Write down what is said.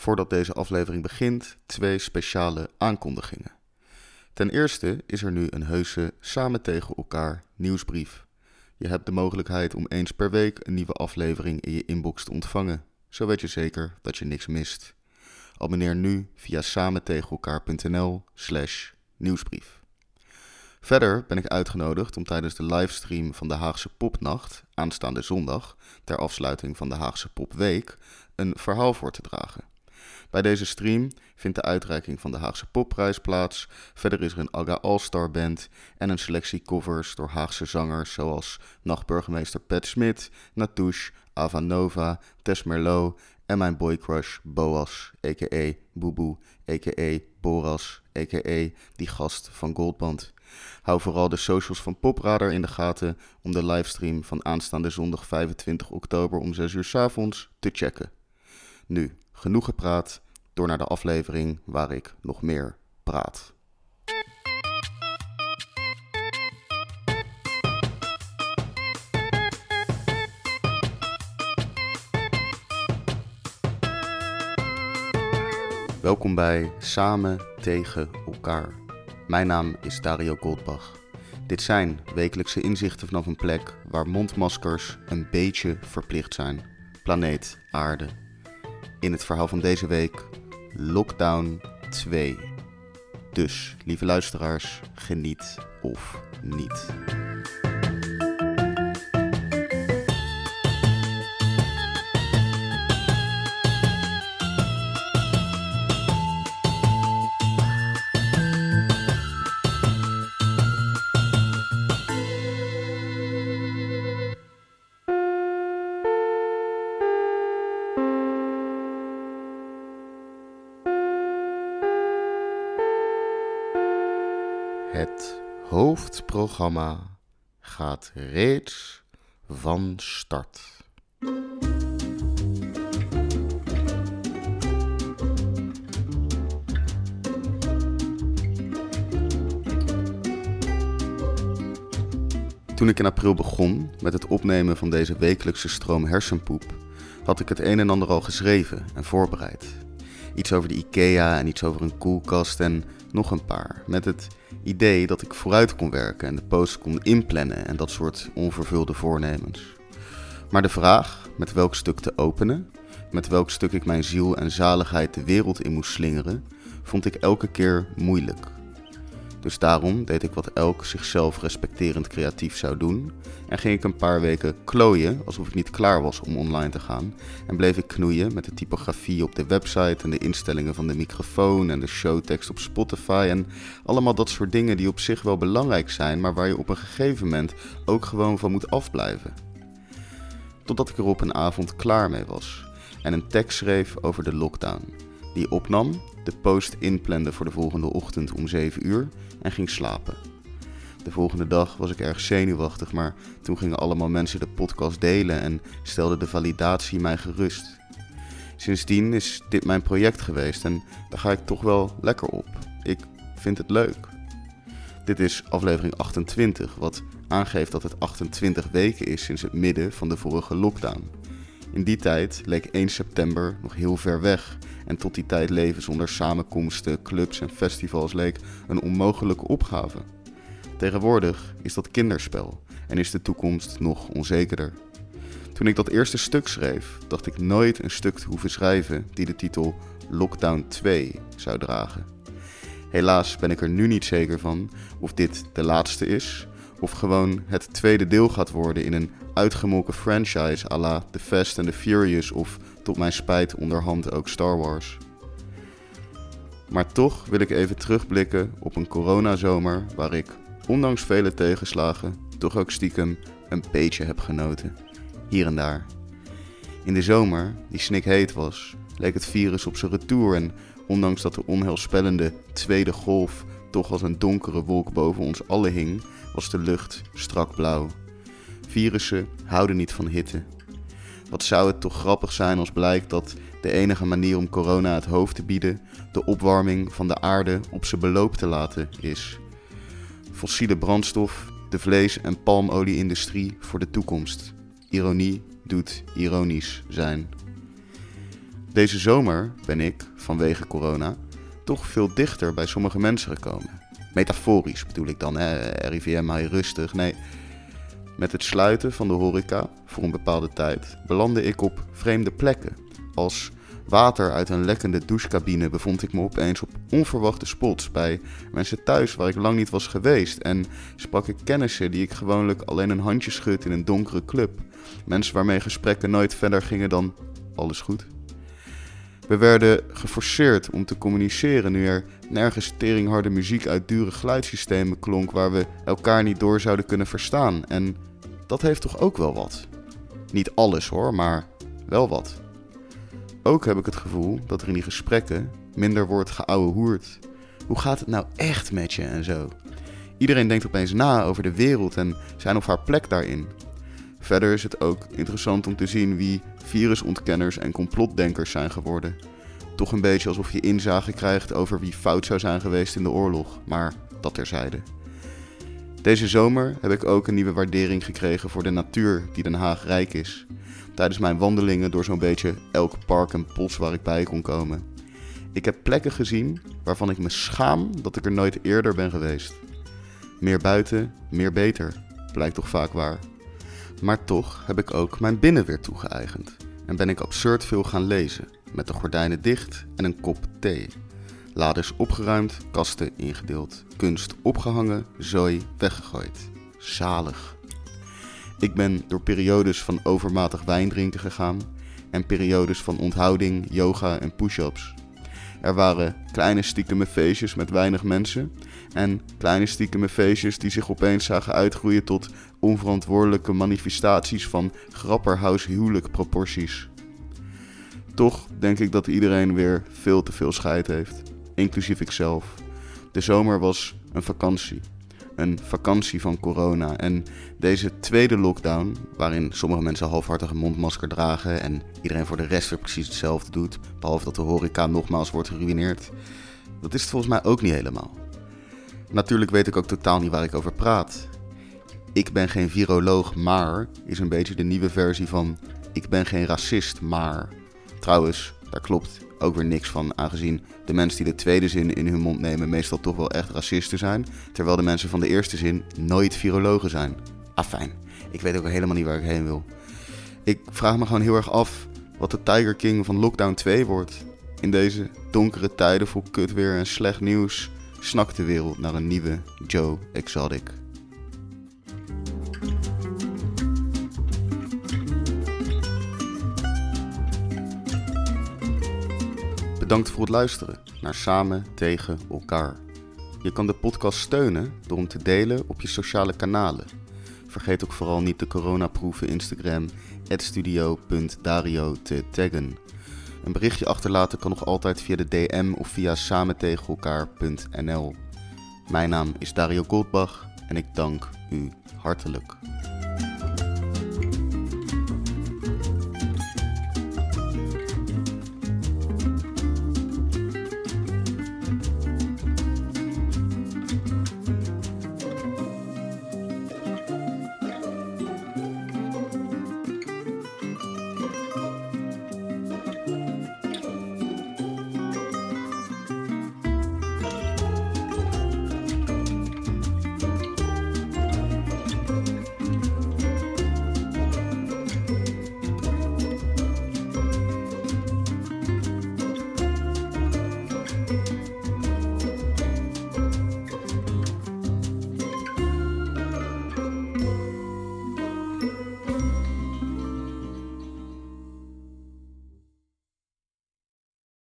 Voordat deze aflevering begint, twee speciale aankondigingen. Ten eerste is er nu een heuse samen tegen elkaar nieuwsbrief. Je hebt de mogelijkheid om eens per week een nieuwe aflevering in je inbox te ontvangen. Zo weet je zeker dat je niks mist. Abonneer nu via samentegenelkaar.nl slash nieuwsbrief. Verder ben ik uitgenodigd om tijdens de livestream van de Haagse Popnacht, aanstaande zondag, ter afsluiting van de Haagse Popweek, een verhaal voor te dragen. Bij deze stream vindt de uitreiking van de Haagse Popprijs plaats. Verder is er een Aga All-Star Band en een selectie covers door Haagse zangers zoals nachtburgemeester Pat Smit, Natouche, Ava Nova, Tess Merlot en mijn boycrush Boas, a.k.a. Boeboe, a.k.a. Boras, a.k.a. die gast van Goldband. Hou vooral de socials van Popradar in de gaten om de livestream van aanstaande zondag 25 oktober om 6 uur s avonds te checken. Nu, genoeg gepraat, door naar de aflevering waar ik nog meer praat. Welkom bij Samen tegen elkaar. Mijn naam is Dario Goldbach. Dit zijn wekelijkse inzichten vanaf een plek waar mondmaskers een beetje verplicht zijn. Planeet Aarde. In het verhaal van deze week Lockdown 2. Dus, lieve luisteraars, geniet of niet. Het hoofdprogramma gaat reeds van start. Toen ik in april begon met het opnemen van deze wekelijkse stroom hersenpoep, had ik het een en ander al geschreven en voorbereid. Iets over de IKEA en iets over een koelkast en nog een paar. Met het idee dat ik vooruit kon werken en de post kon inplannen en dat soort onvervulde voornemens. Maar de vraag met welk stuk te openen, met welk stuk ik mijn ziel en zaligheid de wereld in moest slingeren, vond ik elke keer moeilijk. Dus daarom deed ik wat elk zichzelf respecterend creatief zou doen en ging ik een paar weken klooien alsof ik niet klaar was om online te gaan en bleef ik knoeien met de typografie op de website en de instellingen van de microfoon en de showtekst op Spotify en allemaal dat soort dingen die op zich wel belangrijk zijn, maar waar je op een gegeven moment ook gewoon van moet afblijven. Totdat ik er op een avond klaar mee was en een tekst schreef over de lockdown, die opnam, de post inplande voor de volgende ochtend om 7 uur en ging slapen. De volgende dag was ik erg zenuwachtig, maar toen gingen allemaal mensen de podcast delen en stelde de validatie mij gerust. Sindsdien is dit mijn project geweest en daar ga ik toch wel lekker op. Ik vind het leuk. Dit is aflevering 28, wat aangeeft dat het 28 weken is sinds het midden van de vorige lockdown. In die tijd leek 1 september nog heel ver weg en tot die tijd leven zonder samenkomsten, clubs en festivals leek een onmogelijke opgave. Tegenwoordig is dat kinderspel en is de toekomst nog onzekerder. Toen ik dat eerste stuk schreef, dacht ik nooit een stuk te hoeven schrijven die de titel Lockdown 2 zou dragen. Helaas ben ik er nu niet zeker van of dit de laatste is, of gewoon het tweede deel gaat worden in een uitgemolken franchise à la The Fast and the Furious of tot mijn spijt onderhand ook Star Wars. Maar toch wil ik even terugblikken op een coronazomer waar ik, ondanks vele tegenslagen, toch ook stiekem een beetje heb genoten. Hier en daar. In de zomer, die snikheet was, leek het virus op zijn retour en ondanks dat de onheilspellende tweede golf toch als een donkere wolk boven ons allen hing, was de lucht strak blauw. Virussen houden niet van hitte. Wat zou het toch grappig zijn als blijkt dat de enige manier om corona het hoofd te bieden de opwarming van de aarde op zijn beloop te laten is. Fossiele brandstof, de vlees- en palmolie-industrie voor de toekomst. Ironie doet ironisch zijn. Deze zomer ben ik, vanwege corona, toch veel dichter bij sommige mensen gekomen. Metaforisch bedoel ik dan, hè? RIVM, hij rustig. Nee, met het sluiten van de horeca voor een bepaalde tijd belandde ik op vreemde plekken. Als water uit een lekkende douchecabine bevond ik me opeens op onverwachte spots bij mensen thuis waar ik lang niet was geweest en sprak ik kennissen die ik gewoonlijk alleen een handje schud in een donkere club. Mensen waarmee gesprekken nooit verder gingen dan alles goed. We werden geforceerd om te communiceren nu er nergens teringharde muziek uit dure geluidssystemen klonk waar we elkaar niet door zouden kunnen verstaan. En dat heeft toch ook wel wat. Niet alles hoor, maar wel wat. Ook heb ik het gevoel dat er in die gesprekken minder wordt geouwehoerd. Hoe gaat het nou echt met je en zo? Iedereen denkt opeens na over de wereld en zijn of haar plek daarin. Verder is het ook interessant om te zien wie virusontkenners en complotdenkers zijn geworden. Toch een beetje alsof je inzage krijgt over wie fout zou zijn geweest in de oorlog, maar dat terzijde. Deze zomer heb ik ook een nieuwe waardering gekregen voor de natuur die Den Haag rijk is. Tijdens mijn wandelingen door zo'n beetje elk park en bos waar ik bij kon komen. Ik heb plekken gezien waarvan ik me schaam dat ik er nooit eerder ben geweest. Meer buiten, meer beter, blijkt toch vaak waar. Maar toch heb ik ook mijn binnen weer toegeëigend en ben ik absurd veel gaan lezen, met de gordijnen dicht en een kop thee. Laders opgeruimd, kasten ingedeeld, kunst opgehangen, zooi weggegooid. Zalig. Ik ben door periodes van overmatig wijn drinken gegaan en periodes van onthouding, yoga en push-ups. Er waren kleine stiekeme feestjes met weinig mensen en kleine stiekeme feestjes die zich opeens zagen uitgroeien tot onverantwoordelijke manifestaties van grapperhaus huwelijk proporties. Toch denk ik dat iedereen weer veel te veel scheid heeft, inclusief ikzelf. De zomer was een vakantie. Een vakantie van corona. En deze tweede lockdown, waarin sommige mensen halfhartig een mondmasker dragen en iedereen voor de rest weer precies hetzelfde doet, behalve dat de horeca nogmaals wordt geruineerd, dat is het volgens mij ook niet helemaal. Natuurlijk weet ik ook totaal niet waar ik over praat. Ik ben geen viroloog, maar is een beetje de nieuwe versie van ik ben geen racist, maar. Trouwens, daar klopt ook weer niks van, aangezien de mensen die de tweede zin in hun mond nemen meestal toch wel echt racisten zijn, terwijl de mensen van de eerste zin nooit virologen zijn. Afijn, ik weet ook helemaal niet waar ik heen wil. Ik vraag me gewoon heel erg af wat de Tiger King van Lockdown 2 wordt. In deze donkere tijden vol kutweer en slecht nieuws snakt de wereld naar een nieuwe Joe Exotic. Bedankt voor het luisteren naar Samen tegen elkaar. Je kan de podcast steunen door hem te delen op je sociale kanalen. Vergeet ook vooral niet de coronaproeven Instagram studio.dario te taggen. Een berichtje achterlaten kan nog altijd via de DM of via samentegenelkaar.nl. Mijn naam is Dario Goldbach en ik dank u hartelijk.